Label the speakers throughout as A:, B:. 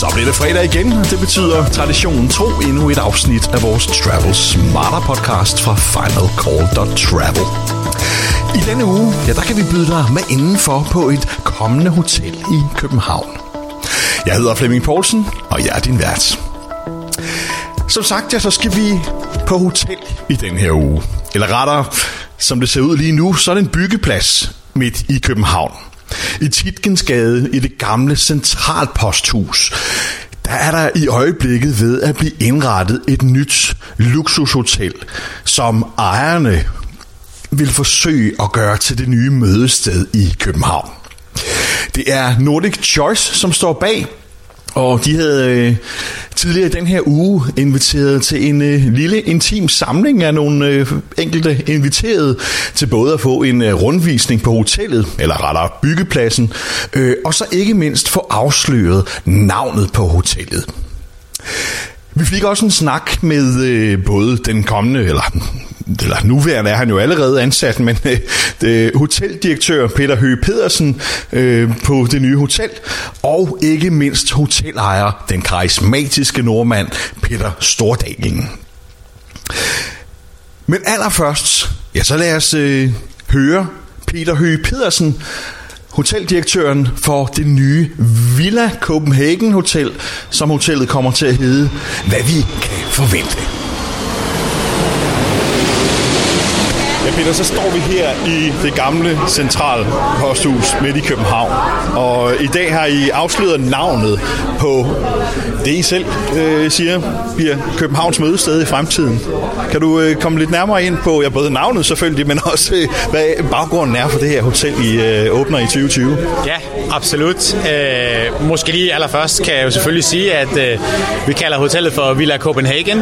A: Så bliver det fredag igen, og det betyder traditionen tro endnu et afsnit af vores Travel Smarter podcast fra finalcall.travel. I denne uge, ja, der kan vi byde dig med indenfor på et kommende hotel i København. Jeg hedder Flemming Poulsen, og jeg er din vært. Som sagt, ja, så skal vi på hotel i den her uge. Eller rettere, som det ser ud lige nu, så er det en byggeplads midt i København. I Titgensgade i det gamle centralposthus. Der er der i øjeblikket ved at blive indrettet et nyt luksushotel, som ejerne vil forsøge at gøre til det nye mødested i København. Det er Nordic Choice, som står bag, og de havde øh, tidligere i den her uge inviteret til en øh, lille intim samling af nogle øh, enkelte inviterede til både at få en øh, rundvisning på hotellet, eller rettere byggepladsen, øh, og så ikke mindst få afsløret navnet på hotellet. Vi fik også en snak med øh, både den kommende, eller, eller nuværende er han jo allerede ansat, men øh, det, hoteldirektør Peter Høge Pedersen øh, på det nye hotel, og ikke mindst hotelejer, den karismatiske nordmand Peter Stordalen. Men allerførst, ja så lad os øh, høre Peter Høge Pedersen, hoteldirektøren for det nye Villa Copenhagen Hotel, som hotellet kommer til at hedde, hvad vi kan forvente. Ja, Peter, så står vi her i det gamle central posthus midt i København. Og i dag har I afsløret navnet på det, I selv øh, siger bliver Københavns mødested i fremtiden. Kan du øh, komme lidt nærmere ind på ja, både navnet selvfølgelig, men også øh, hvad baggrunden er for det her hotel, I øh, åbner i 2020?
B: Ja, absolut. Øh, måske lige allerførst kan jeg jo selvfølgelig sige, at øh, vi kalder hotellet for Villa Copenhagen.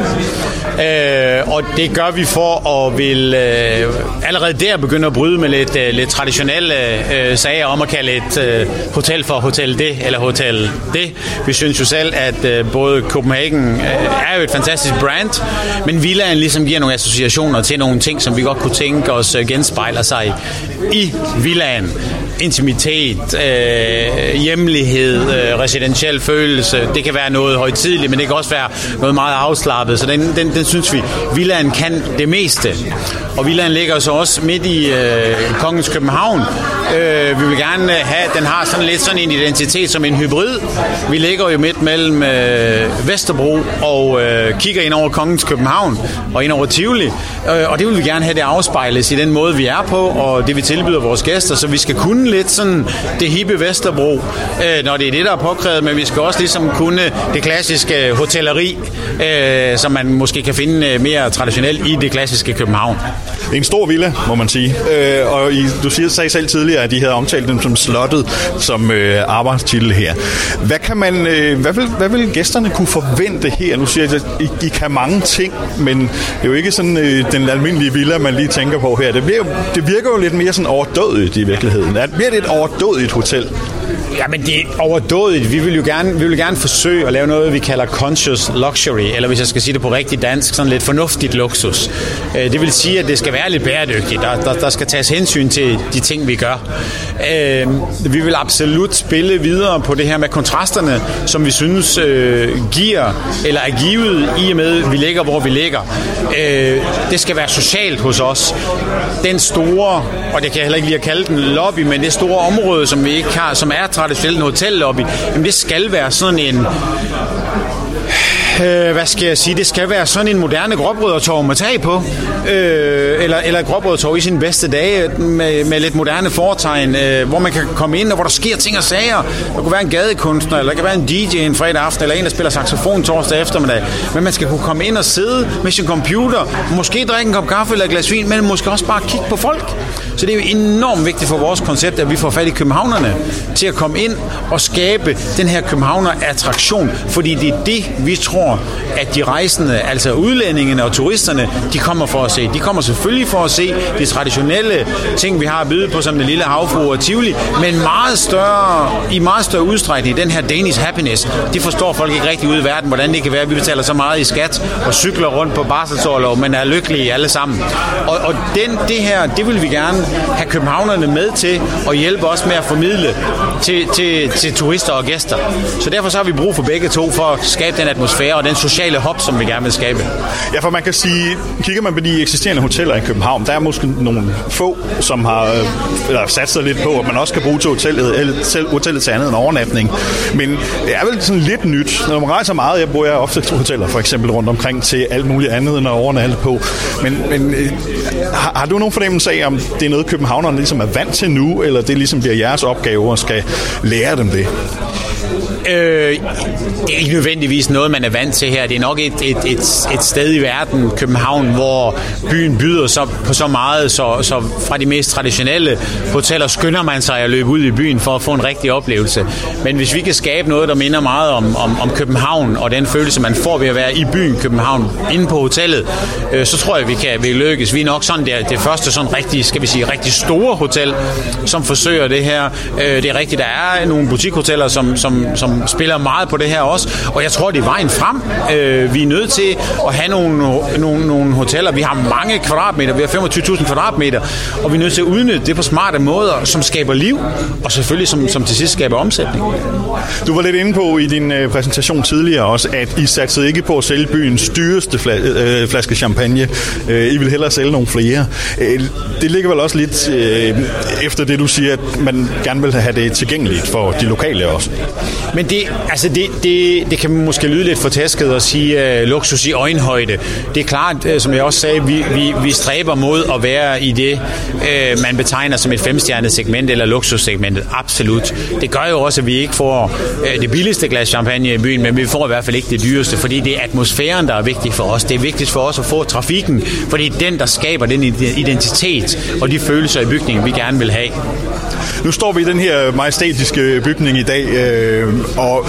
B: Øh, og det gør vi for at vil øh, Øh, allerede der begynder at bryde med lidt, øh, lidt traditionelle øh, sager om at kalde et øh, hotel for hotel det eller hotel det. Vi synes jo selv, at øh, både Copenhagen øh, er jo et fantastisk brand, men villaen ligesom giver nogle associationer til nogle ting, som vi godt kunne tænke os øh, genspejler sig i villaen. Intimitet, øh, hjemlighed, øh, residentiel følelse. Det kan være noget højtidligt, men det kan også være noget meget afslappet. Så den, den, den synes vi, villaen kan det meste. Og villaen ligger så også midt i øh, Kongens København. Øh, vi vil gerne have, at den har sådan lidt sådan en identitet som en hybrid. Vi ligger jo midt mellem øh, Vesterbro og øh, kigger ind over Kongens København og ind over Tivoli. Øh, og det vil vi gerne have, det afspejles i den måde, vi er på, og det vi tilbyder vores gæster. Så vi skal kunne lidt sådan det hippe Vesterbro, øh, når det er det, der er påkrævet, men vi skal også ligesom kunne det klassiske hotelleri, øh, som man måske kan finde øh, mere traditionelt i det klassiske København.
A: En stor villa, må man sige. Øh, og I, du siger, sagde selv tidligere, at de havde omtalt dem som slottet som øh, arbejdstitel her. Hvad, kan man, øh, hvad, vil, hvad vil gæsterne kunne forvente her? Nu siger jeg, at I, I kan mange ting, men det er jo ikke sådan øh, den almindelige villa, man lige tænker på her. Det, bliver, det virker jo lidt mere sådan overdødigt i virkeligheden. Er, bliver det et overdådigt hotel?
B: Ja, men det er overdådigt. Vi vil jo gerne, vi vil gerne forsøge at lave noget, vi kalder conscious luxury, eller hvis jeg skal sige det på rigtig dansk, sådan lidt fornuftigt luksus. Øh, det vil sige, at det skal være lidt bæredygtigt. Der, der, der skal tages hensyn til de ting, vi gør. Øh, vi vil absolut spille videre på det her med kontrasterne, som vi synes øh, giver, eller er givet i og med, at vi ligger, hvor vi ligger. Det skal være socialt hos os. Den store, og det kan jeg heller ikke lige at kalde den lobby, men det store område, som vi ikke har, som er traditionelt en hotellobby, jamen det skal være sådan en øh, hvad skal jeg sige, det skal være sådan en moderne gråbrødertorv med tag på, øh, eller, eller gråbrødertorv i sine bedste dage, med, med lidt moderne foretegn, øh, hvor man kan komme ind, og hvor der sker ting og sager. Der kunne være en gadekunstner, eller der kan være en DJ en fredag aften, eller en, der spiller saxofon torsdag eftermiddag. Men man skal kunne komme ind og sidde med sin computer, måske drikke en kop kaffe eller et glas vin, men måske også bare kigge på folk. Så det er jo enormt vigtigt for vores koncept, at vi får fat i københavnerne til at komme ind og skabe den her københavner-attraktion, fordi det er det, vi tror tror, at de rejsende, altså udlændingene og turisterne, de kommer for at se. De kommer selvfølgelig for at se de traditionelle ting, vi har at byde på, som den lille havfru og Tivoli, men meget større, i meget større udstrækning, den her Danish happiness, de forstår folk ikke rigtig ude i verden, hvordan det kan være, at vi betaler så meget i skat og cykler rundt på barselsårlov, men er lykkelige alle sammen. Og, og den, det her, det vil vi gerne have københavnerne med til og hjælpe os med at formidle til, til, til turister og gæster. Så derfor så har vi brug for begge to for at skabe den atmosfære og den sociale hop, som vi gerne vil skabe.
C: Ja, for man kan sige, kigger man på de eksisterende hoteller i København, der er måske nogle få, som har øh, eller sat sig lidt på, at man også kan bruge til hotellet, eller til hotellet til andet end overnatning. Men det er vel sådan lidt nyt. Når man rejser meget, jeg bor jeg ofte til hoteller for eksempel rundt omkring til alt muligt andet end at overnatte på. Men, men øh, har, har, du nogen fornemmelse af, om det er noget, københavnerne ligesom er vant til nu, eller det ligesom bliver jeres opgave at skal lære dem det?
B: Øh, det er ikke nødvendigvis noget, man er vant til her. Det er nok et, et, et, et sted i verden, København, hvor byen byder så, på så meget, så, så fra de mest traditionelle hoteller skynder man sig at løbe ud i byen for at få en rigtig oplevelse. Men hvis vi kan skabe noget, der minder meget om, om, om København, og den følelse, man får ved at være i byen København, inde på hotellet, øh, så tror jeg, vi kan vi lykkes. Vi er nok sådan det, det første sådan rigtig, skal vi sige, rigtig store hotel, som forsøger det her. Øh, det er rigtigt, der er nogle butikhoteller, som, som, som spiller meget på det her også, og jeg tror, det er vejen frem. Øh, vi er nødt til at have nogle, nogle, nogle hoteller. Vi har mange kvadratmeter, vi har 25.000 kvadratmeter, og vi er nødt til at udnytte det på smarte måder, som skaber liv, og selvfølgelig som, som til sidst skaber omsætning.
C: Du var lidt inde på i din øh, præsentation tidligere også, at I satsede ikke på at sælge byens dyreste fla- øh, flaske champagne. Øh, I vil hellere sælge nogle flere. Øh, det ligger vel også lidt øh, efter det, du siger, at man gerne vil have det tilgængeligt for de lokale også.
B: Men det, altså det, det, det kan måske lyde lidt fortæsket at sige øh, luksus i øjenhøjde. Det er klart, øh, som jeg også sagde, vi, vi, vi stræber mod at være i det, øh, man betegner som et femstjernet segment eller luksussegmentet. Absolut. Det gør jo også, at vi ikke får øh, det billigste glas champagne i byen, men vi får i hvert fald ikke det dyreste, fordi det er atmosfæren, der er vigtig for os. Det er vigtigt for os at få trafikken, fordi det er den, der skaber den identitet og de følelser i bygningen, vi gerne vil have.
C: Nu står vi i den her majestætiske bygning i dag, øh, og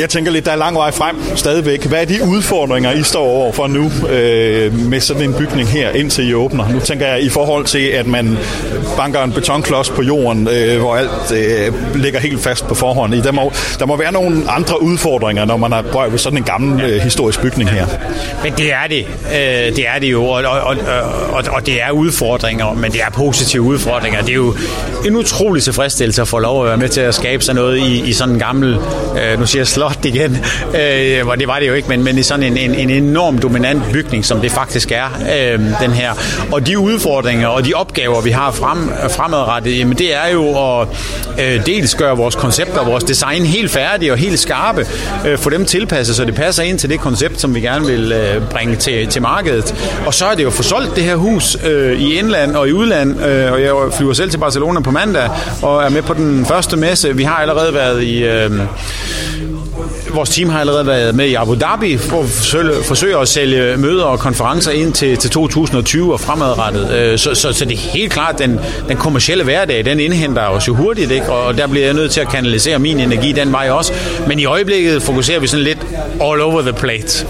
C: jeg tænker lidt, der er lang vej frem stadigvæk. Hvad er de udfordringer, I står over for nu øh, med sådan en bygning her, indtil I åbner? Nu tænker jeg i forhold til, at man banker en betonklods på jorden, øh, hvor alt øh, ligger helt fast på forhånd. Der må, der må være nogle andre udfordringer, når man har prøvet ved sådan en gammel øh, historisk bygning her.
B: Men det er det. Øh, det er det jo, og, og, og, og det er udfordringer, men det er positive udfordringer. Det er jo en utrolig tilfredsstillelse at få lov at være med til at skabe sig noget i, i sådan en gammel, øh, nu siger jeg slot igen, øh, Øh, hvor det var det jo ikke, men, men i sådan en, en, en enorm dominant bygning, som det faktisk er, øh, den her. Og de udfordringer og de opgaver, vi har frem, fremadrettet, jamen det er jo at øh, dels gøre vores koncepter, vores design helt færdige og helt skarpe, øh, få dem tilpasset, så det passer ind til det koncept, som vi gerne vil øh, bringe til, til markedet. Og så er det jo for solgt det her hus øh, i indland og i udland, øh, og jeg flyver selv til Barcelona på mandag og er med på den første messe. Vi har allerede været i... Øh, vores team har allerede været med i Abu Dhabi for at forsøge, at sælge møder og konferencer ind til, til 2020 og fremadrettet. Øh, så, så, så det er helt klart, den, den kommercielle hverdag, den indhenter os jo hurtigt, ikke? og der bliver jeg nødt til at kanalisere min energi den vej også. Men i øjeblikket fokuserer vi sådan lidt all over the plate.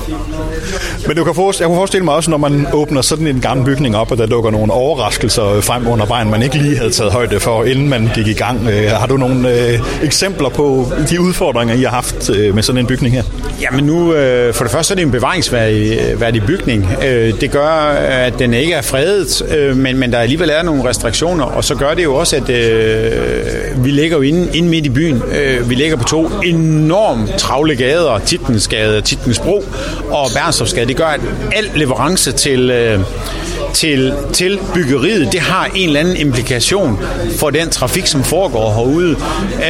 C: Men du kan forestille, jeg kunne forestille mig også, når man åbner sådan en gammel bygning op, og der dukker nogle overraskelser frem under vejen, man ikke lige havde taget højde for, inden man gik i gang. Øh, har du nogle øh, eksempler på de udfordringer, I har haft øh, med sådan en bygning her?
B: Jamen nu, øh, for det første er det en bevaringsværdig øh, bygning. Øh, det gør, at den ikke er fredet, øh, men, men der alligevel er nogle restriktioner, og så gør det jo også, at øh, vi ligger jo inde, inde midt i byen. Øh, vi ligger på to enormt travle gader, Titensgade, Titensbro og Bernstorffsgade. Gør, at al leverance til... Øh, til, til byggeriet, det har en eller anden implikation for den trafik, som foregår herude.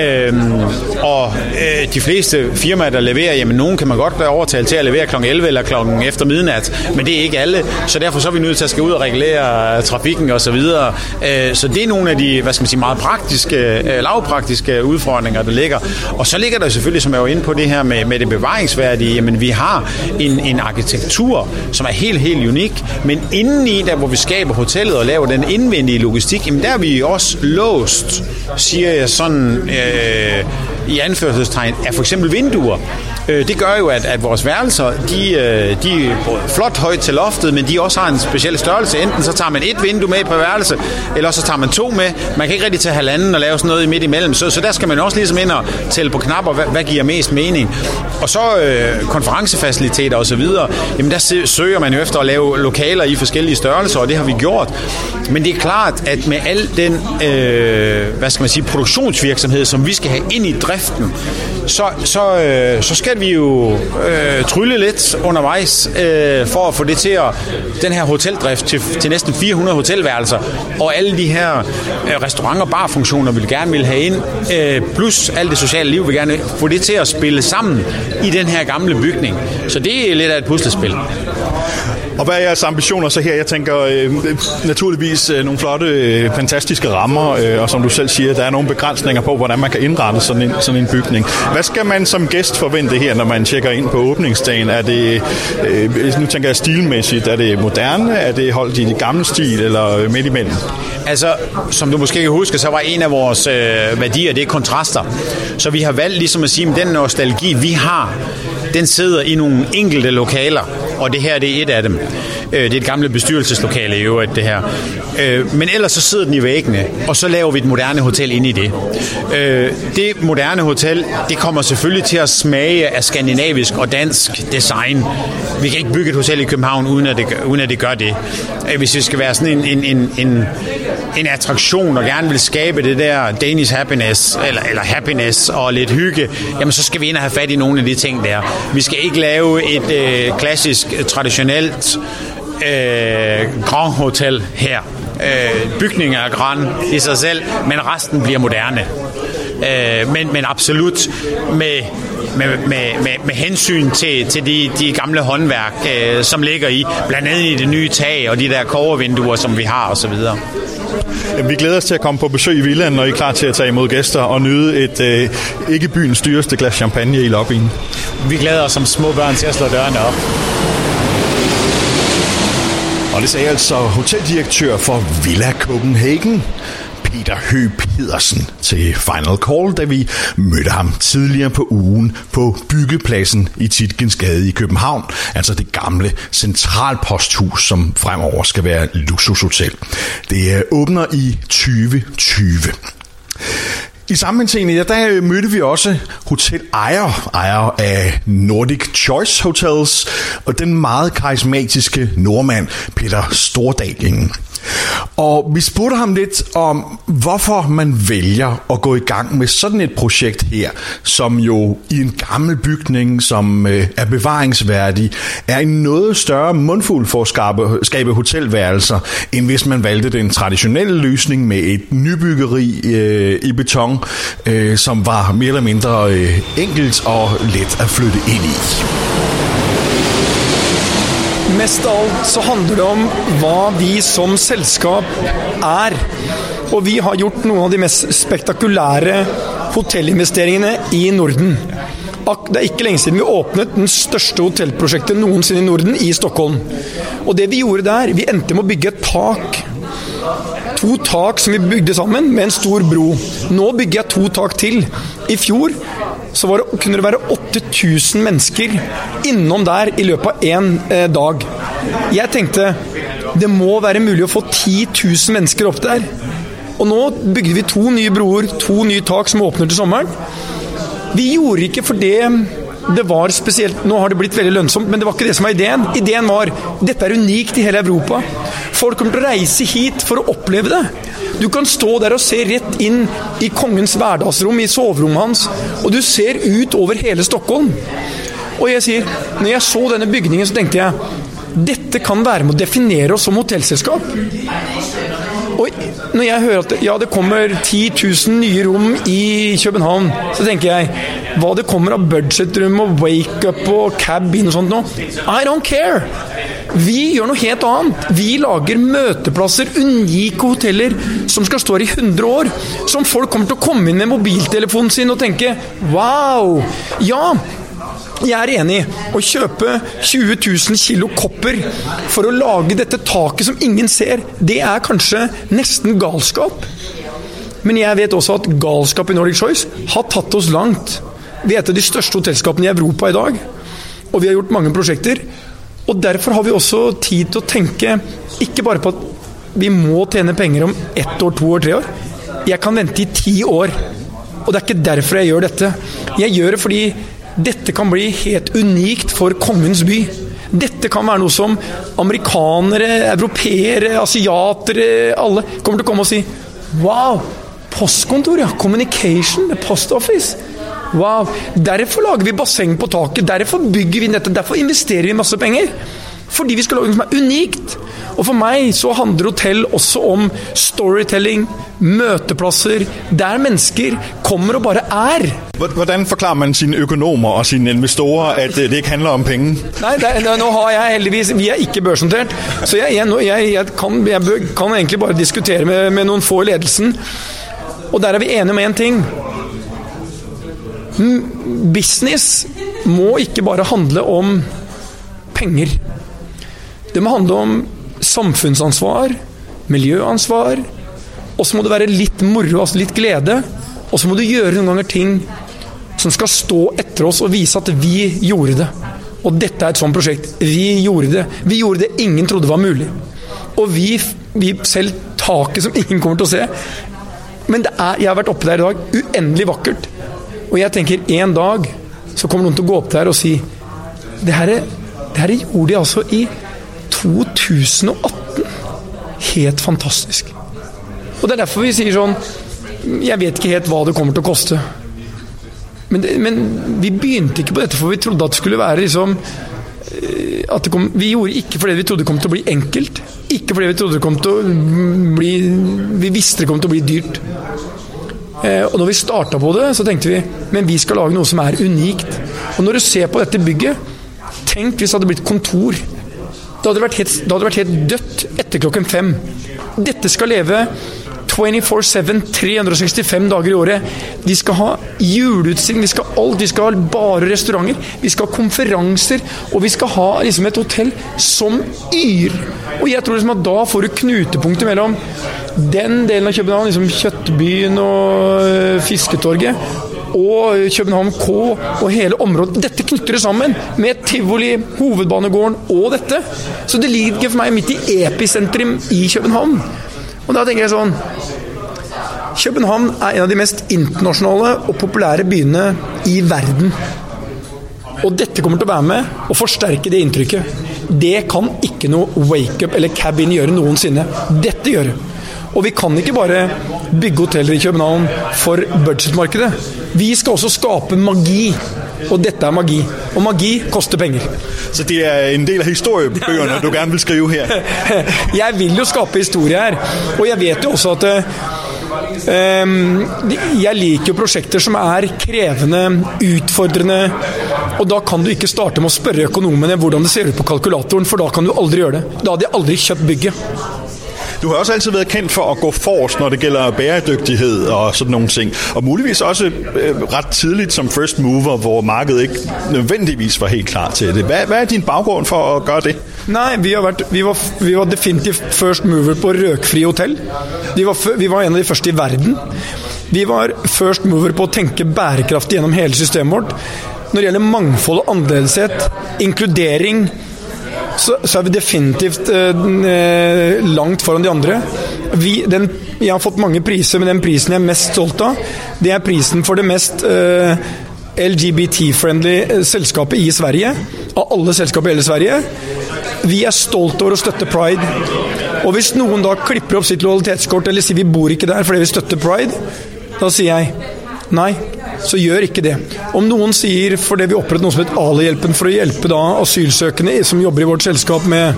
B: Øhm, og øh, de fleste firmaer, der leverer, jamen nogen kan man godt være overtalt til at levere kl. 11 eller kl. efter midnat, men det er ikke alle, så derfor så er vi nødt til at skal ud og regulere øh, trafikken osv. Så, videre. øh, så det er nogle af de, hvad skal man sige, meget praktiske, øh, lavpraktiske udfordringer, der ligger. Og så ligger der selvfølgelig, som jeg var inde på det her med, med det bevaringsværdige, jamen vi har en, en arkitektur, som er helt, helt unik, men indeni der hvor vi skaber hotellet og laver den indvendige logistik, jamen der er vi også låst, siger jeg sådan øh, i anførselstegn, af for eksempel vinduer. Øh, det gør jo, at, at vores værelser, de, øh, de er flot højt til loftet, men de også har en speciel størrelse. Enten så tager man et vindue med på værelse, eller så tager man to med. Man kan ikke rigtig tage halvanden og lave sådan noget i midt imellem. Så, så der skal man også ligesom ind og tælle på knapper, hvad, hvad giver mest mening. Og så øh, konferencefaciliteter osv., jamen der søger man jo efter at lave lokaler i forskellige størrelser, og det har vi gjort. Men det er klart, at med al den, øh, hvad skal man sige, produktionsvirksomhed, som vi skal have ind i driften, så, så, øh, så skal vi jo øh, trylle lidt undervejs øh, for at få det til at, den her hoteldrift til, til næsten 400 hotelværelser, og alle de her øh, restaurant- og barfunktioner, vi gerne vil have ind, øh, plus alt det sociale liv, vi gerne vil få det til at spille sammen i den her gamle bygning. Så det er lidt af et puslespil.
C: Og hvad er jeres ambitioner så her? Jeg tænker øh, naturligvis øh, nogle flotte, øh, fantastiske rammer, øh, og som du selv siger, der er nogle begrænsninger på, hvordan man kan indrette sådan en, sådan en bygning. Hvad skal man som gæst forvente her, når man tjekker ind på åbningsdagen? Er det, øh, nu tænker jeg stilmæssigt, er det moderne, er det holdt i det gamle stil, eller øh, midt imellem?
B: Altså, som du måske kan huske, så var en af vores øh, værdier, det er kontraster. Så vi har valgt ligesom at sige, at den nostalgi, vi har, den sidder i nogle enkelte lokaler, og det her det er et af dem. Øh, det er et gamle bestyrelseslokale i øvrigt, det her. Øh, men ellers så sidder den i væggene, og så laver vi et moderne hotel ind i det. Øh, det moderne hotel, det kommer selvfølgelig til at smage af skandinavisk og dansk design. Vi kan ikke bygge et hotel i København, uden at det, gør- uden at det gør det. Øh, Hvis vi skal være sådan en, en, en, en, en attraktion, og gerne vil skabe det der Danish happiness, eller, eller happiness og lidt hygge, jamen så skal vi ind og have fat i nogle af de ting der. Vi skal ikke lave et øh, klassisk, øh, traditionelt øh, Grand Hotel her. Øh, bygningen er grand i sig selv, men resten bliver moderne. Øh, men, men absolut med, med, med, med, med hensyn til, til de, de gamle håndværk, øh, som ligger i, blandt andet i det nye tag og de der kovervinduer, som vi har osv.
C: Vi glæder os til at komme på besøg i villaen, når I er klar til at tage imod gæster og nyde et øh, ikke byens dyreste glas champagne i lobbyen.
B: Vi glæder os som små børn til at slå dørene op.
A: Og det sagde altså hoteldirektør for Villa Copenhagen, Peter Høgh Pedersen til Final Call, da vi mødte ham tidligere på ugen på byggepladsen i Titgensgade i København, altså det gamle centralposthus, som fremover skal være et luksushotel. Det øh, åbner i 2020. I samme henseende, ja, der øh, mødte vi også hotelejer, ejer af Nordic Choice Hotels, og den meget karismatiske nordmand Peter Stordalingen. Og vi spurgte ham lidt om, hvorfor man vælger at gå i gang med sådan et projekt her, som jo i en gammel bygning, som øh, er bevaringsværdig, er en noget større mundfuld for at skabe, skabe hotelværelser, end hvis man valgte den traditionelle løsning med et nybyggeri øh, i beton, øh, som var mere eller mindre øh, enkelt og let at flytte ind i.
D: Mest av alt så handler det om hva vi som selskap er. Og vi har gjort noen av de mest spektakulære hotellinvesteringene i Norden. Det er ikke lenge siden vi åpnet den største hotellprosjektet noensinne i Norden, i Stockholm. Og det vi gjorde der, vi endte med å bygge et tak. To tak som vi bygde sammen med en stor bro. Nå bygger jeg to tak til. I fjor så var det, kunne det være 8000 mennesker innom der i løpet av én eh, dag. Jeg tenkte det må være mulig å få 10 000 mennesker opp der. Og nå bygde vi to nye broer, to nye tak som åpner til sommeren. Vi gjorde ikke for det det var spesielt Nå har det blitt veldig lønnsomt, men det var ikke det som var ideen. Ideen var dette er unikt i hele Europa. Folk kommer til å reise hit for å oppleve det. Du kan stå der og se rett inn i kongens hverdagsrom, i soverommet hans, og du ser ut over hele Stockholm. Og jeg sier, når jeg så denne bygningen, så tenkte jeg dette kan være med å definere oss som hotellselskap. Og når jeg hører at ja, det kommer 10 000 nye rom i København, så tenker jeg hva det kommer av budgetrom og wake-up og cabin og sånt nå. I don't care! Vi gjør noe helt annet. Vi lager møteplasser, unike hoteller, som skal stå her i 100 år. Som folk kommer til å komme inn med mobiltelefonen sin og tenke wow! Ja, jeg er enig. Å kjøpe 20 000 kilo kopper for å lage dette taket som ingen ser, det er kanskje nesten galskap. Men jeg vet også at galskap i Nordic Choice har tatt oss langt. Vi er et av de største hotellskapene i Europa i dag, og vi har gjort mange prosjekter. Og Derfor har vi også tid til å tenke ikke bare på at vi må tjene penger om ett år, to år, tre år. Jeg kan vente i ti år. Og det er ikke derfor jeg gjør dette. Jeg gjør det fordi dette kan bli helt unikt for kongens by. Dette kan være noe som amerikanere, europeere, asiatere, alle kommer til å komme og si Wow! Postkontor, ja. Communication. Post Office. Wow. Derfor lager vi basseng på taket. Derfor bygger vi dette. Derfor investerer vi masse penger. Fordi vi skal lage noe som er unikt. Og for meg så handler hotell også om storytelling, møteplasser, der mennesker kommer og bare er.
C: Hvordan forklarer man sine økonomer og sine investorer at øh, det ikke handler om penger?
D: Nei, det, nå har jeg heldigvis Vi er ikke børsnotert, så jeg, jeg, jeg, jeg, kan, kan egentlig bare diskutere med, med noen få i ledelsen. Og der er vi enige om én ting. Business må ikke bare handle om penger. Det må handle om samfunnsansvar, miljøansvar, og så må det være litt moro, altså litt glede. Og så må du gjøre noen ganger ting som skal stå etter oss og vise at vi gjorde det. Og dette er et sånt prosjekt. Vi gjorde det. Vi gjorde det ingen trodde var mulig. Og vi, vi selv taket som ingen kommer til å se. Men det er, jeg har vært oppe der i dag. Uendelig vakkert. Og jeg tenker en dag så kommer noen til å gå opp der og si Det her, det her gjorde de altså i 2018. Helt fantastisk. Og det er derfor vi sier sånn Jeg vet ikke helt hva det kommer til å koste. Men, det, men vi begynte ikke på dette for vi trodde at det skulle være liksom eh, at det kom, Vi gjorde ikke fordi vi trodde det kom til å bli enkelt. Ikke fordi vi trodde det kom til å bli Vi visste det kom til å bli dyrt. Eh, og når vi starta på det, så tenkte vi men vi skal lage noe som er unikt. Og når du ser på dette bygget Tenk hvis det hadde blitt kontor. Det hadde vært helt, det hadde vært helt dødt etter klokken fem. Dette skal leve 24-7, 365 dager i året. Vi skal ha juleutstilling, vi skal ha alt. Vi skal ha bare restauranter, vi skal ha konferanser, og vi skal ha liksom et hotell som yr. Og jeg tror liksom at da får du knutepunktet mellom den delen av København, liksom Kjøttbyen og øh, Fisketorget, og København K og hele området. Dette knytter det sammen med tivoli, hovedbanegården og dette. Så det ligger for meg midt i episentrum i København. Og da tenker jeg sånn København er en av de mest internasjonale og populære byene i verden. Og dette kommer til å være med og forsterke det inntrykket. Det kan ikke noe wake-up eller cabin gjøre noensinne. Dette gjør det. Og vi kan ikke bare bygge hoteller i København for budgetmarkedet. Vi skal også skape magi. Og dette er magi. Og magi koster penger.
C: Så det er en del av historiebøkene du gerne vil skrive her?
D: Jeg vil jo skape historie her. Og jeg vet jo også at eh, Jeg liker jo prosjekter som er krevende, utfordrende. Og da kan du ikke starte med å spørre økonomene hvordan det ser ut på kalkulatoren, for da kan du aldri gjøre det. Da hadde jeg aldri kjøpt bygget.
C: Du har også altid været kendt for at gå forrest, når det gælder bæredygtighed og sådan nogle ting. Og muligvis også øh, ret tidligt som first mover, hvor markedet ikke nødvendigvis var helt klar til det. Hvad, hvad er din baggrund for at gøre det?
D: Nej, vi, har været, vi, var, vi var definitivt first mover på røkfri Hotel. Vi var, vi var en af de første i verden. Vi var first mover på at tænke bærekraftig gennem hele systemet vårt. Når det gjelder mangfold og annerledeshet, inkludering, så, så er vi definitivt eh, eh, langt foran de andre. Vi, den, jeg har fått mange priser, men den prisen jeg er mest stolt av, det er prisen for det mest eh, LGBT-friendly eh, selskapet i Sverige. Av alle selskaper i hele Sverige. Vi er stolt over å støtte Pride. Og hvis noen da klipper opp sitt lojalitetskort eller sier vi bor ikke der fordi vi støtter Pride, da sier jeg nei, så gjør ikke det. Om noen sier fordi vi opprettet noe som het Ali-hjelpen for å hjelpe da asylsøkende som jobber i vårt selskap med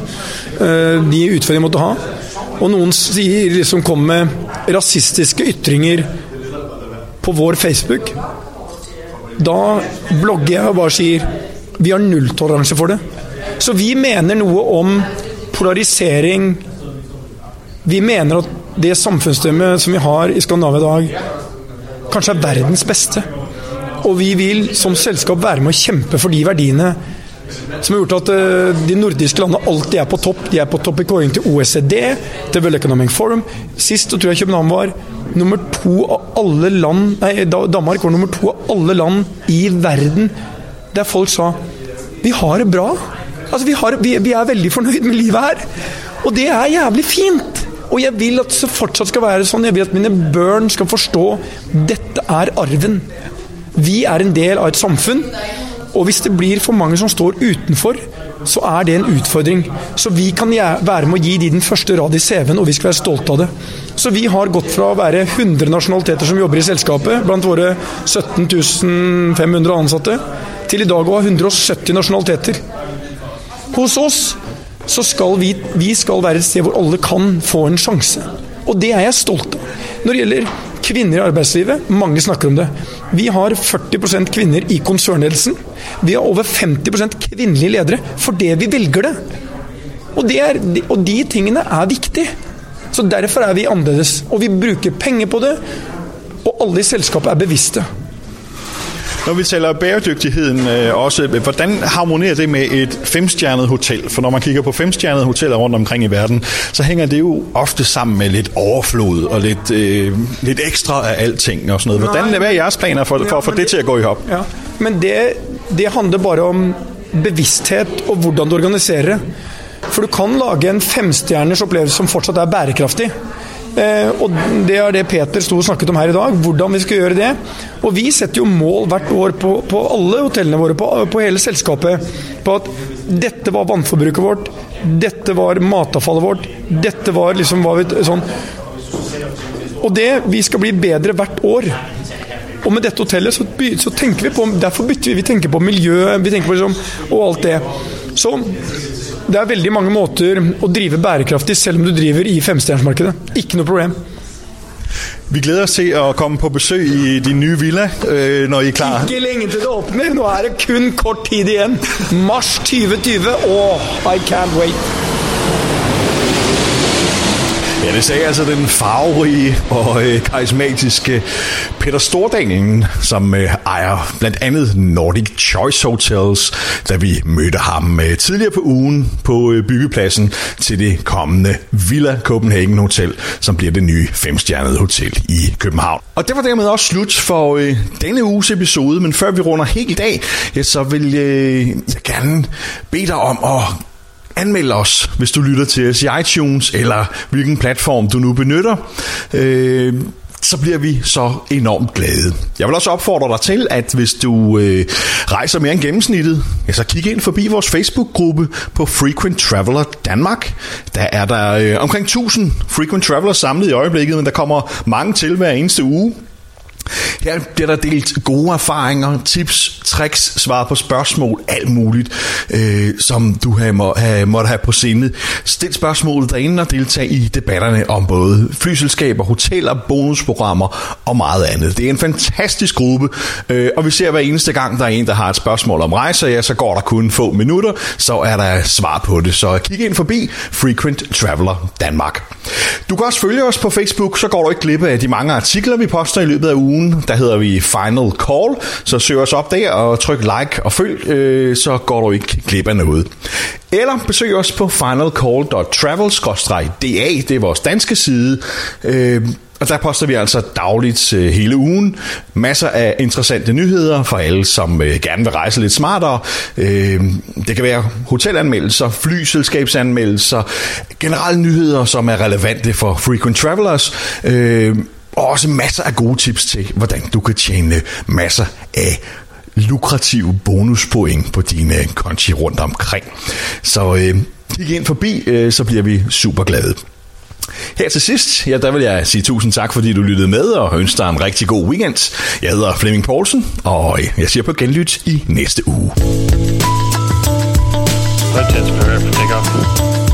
D: øh, de utfordringene de måtte ha, og noen sier liksom kommer med rasistiske ytringer på vår Facebook, da blogger jeg og bare sier vi har nulltoleranse for det. Så vi mener noe om polarisering. Vi mener at det samfunnssystemet som vi har i Skandinavia i dag, kanskje er verdens beste. Og vi vil som selskap være med å kjempe for de verdiene som har gjort at eh, de nordiske landene alltid er på topp. De er på topp i kåring til OECD, til World Economic Forum. Sist så tror jeg København var nummer to av alle land Nei, Danmark var nummer to av alle land i verden der folk sa vi har det bra. Altså, vi, har, vi, vi er veldig fornøyd med livet her. Og det er jævlig fint. Og jeg vil at det fortsatt skal være sånn. Jeg vil at mine børn skal forstå dette er arven. Vi er en del av et samfunn. Og hvis det blir for mange som står utenfor, så er det en utfordring. Så vi kan være med å gi de den første rad i CV-en, og vi skal være stolte av det. Så vi har gått fra å være 100 nasjonaliteter som jobber i selskapet, blant våre 17 500 ansatte, til i dag å ha 170 nasjonaliteter. Hos oss så skal vi, vi skal være et sted hvor alle kan få en sjanse. Og det er jeg stolt av. Når det gjelder kvinner i arbeidslivet, mange snakker om det. Vi har 40% kvinner i konsernledelsen. Vi har over 50% kvinnelige ledere fordi vi velger det. Og, det er, og de tingene er viktige. Så derfor er vi annerledes. Og vi bruker penger på det, og alle i selskapet er bevisste.
C: Når vi taler bæredygtigheden øh, også, hvordan harmonerer det med et femstjernet hotel? For når man kigger på femstjernede hoteller rundt omkring i verden, så hænger det jo ofte sammen med lidt overflod og lidt, øh, lidt ekstra af alting og sådan noget. Hvordan,
D: Nej.
C: hvad er jeres planer for, for at få det til at gå i hop?
D: Ja, men det, det handler bare om bevissthet og hvordan du organiserer. For du kan lage en femstjerners opplevelse som fortsatt er bærekraftig. Eh, og Det er det Peter sto og snakket om her i dag, hvordan vi skal gjøre det. Og Vi setter jo mål hvert år på, på alle hotellene våre, på, på hele selskapet, på at dette var vannforbruket vårt, dette var matavfallet vårt, dette var liksom hva vi, sånn. Og det, vi skal bli bedre hvert år. Og med dette hotellet så, by- så tenker vi på Derfor bytter vi. Vi tenker på miljø vi tenker på liksom, og alt det. Så det er veldig mange måter å drive bærekraftig selv om du driver i femstjernemarkedet. Ikke noe problem.
C: Vi glæder os til at komme på besøg i din nye villa, øh, når I er klar.
D: Ikke lenge til det åpner. Nå er det kun kort tid igjen. Mars 2020. Åh, I can't wait.
A: Ja, det sagde altså den farverige og øh, karismatiske Peter Stordalen, som øh, ejer blandt andet Nordic Choice Hotels, da vi mødte ham øh, tidligere på ugen på øh, byggepladsen til det kommende Villa Copenhagen Hotel, som bliver det nye femstjernede hotel i København. Og det var dermed også slut for øh, denne uges episode, men før vi runder helt af, ja, så vil øh, jeg gerne bede dig om at Anmeld os, hvis du lytter til os i iTunes, eller hvilken platform du nu benytter. Øh, så bliver vi så enormt glade. Jeg vil også opfordre dig til, at hvis du øh, rejser mere end gennemsnittet, ja, så kig ind forbi vores Facebook-gruppe på Frequent Traveler Danmark. Der er der øh, omkring 1000 Frequent Travelers samlet i øjeblikket, men der kommer mange til hver eneste uge. Her bliver der delt gode erfaringer, tips, tricks, svar på spørgsmål, alt muligt, øh, som du have, må, have, måtte have på sinde. Stil spørgsmål derinde og deltag i debatterne om både flyselskaber, hoteller, bonusprogrammer og meget andet. Det er en fantastisk gruppe, øh, og vi ser hver eneste gang, der er en, der har et spørgsmål om rejser, ja, så går der kun få minutter, så er der svar på det. Så kig ind forbi Frequent Traveler Danmark. Du kan også følge os på Facebook, så går du ikke glip af de mange artikler, vi poster i løbet af ugen. Der hedder vi Final Call, så søg os op der og tryk like og følg, øh, så går du ikke glip af noget. Eller besøg os på finalcall.travel-da, det er vores danske side. Øh, og der poster vi altså dagligt øh, hele ugen. Masser af interessante nyheder for alle, som øh, gerne vil rejse lidt smartere. Øh, det kan være hotelanmeldelser, flyselskabsanmeldelser, generelle nyheder, som er relevante for frequent travelers. Øh, og også masser af gode tips til, hvordan du kan tjene masser af lukrative bonuspoint på dine konti rundt omkring. Så øh, kig ind forbi, øh, så bliver vi super glade. Her til sidst, ja, der vil jeg sige tusind tak, fordi du lyttede med, og ønsker dig en rigtig god weekend. Jeg hedder Flemming Poulsen, og øh, jeg siger på genlyt i næste uge.
E: Let's for takeoff.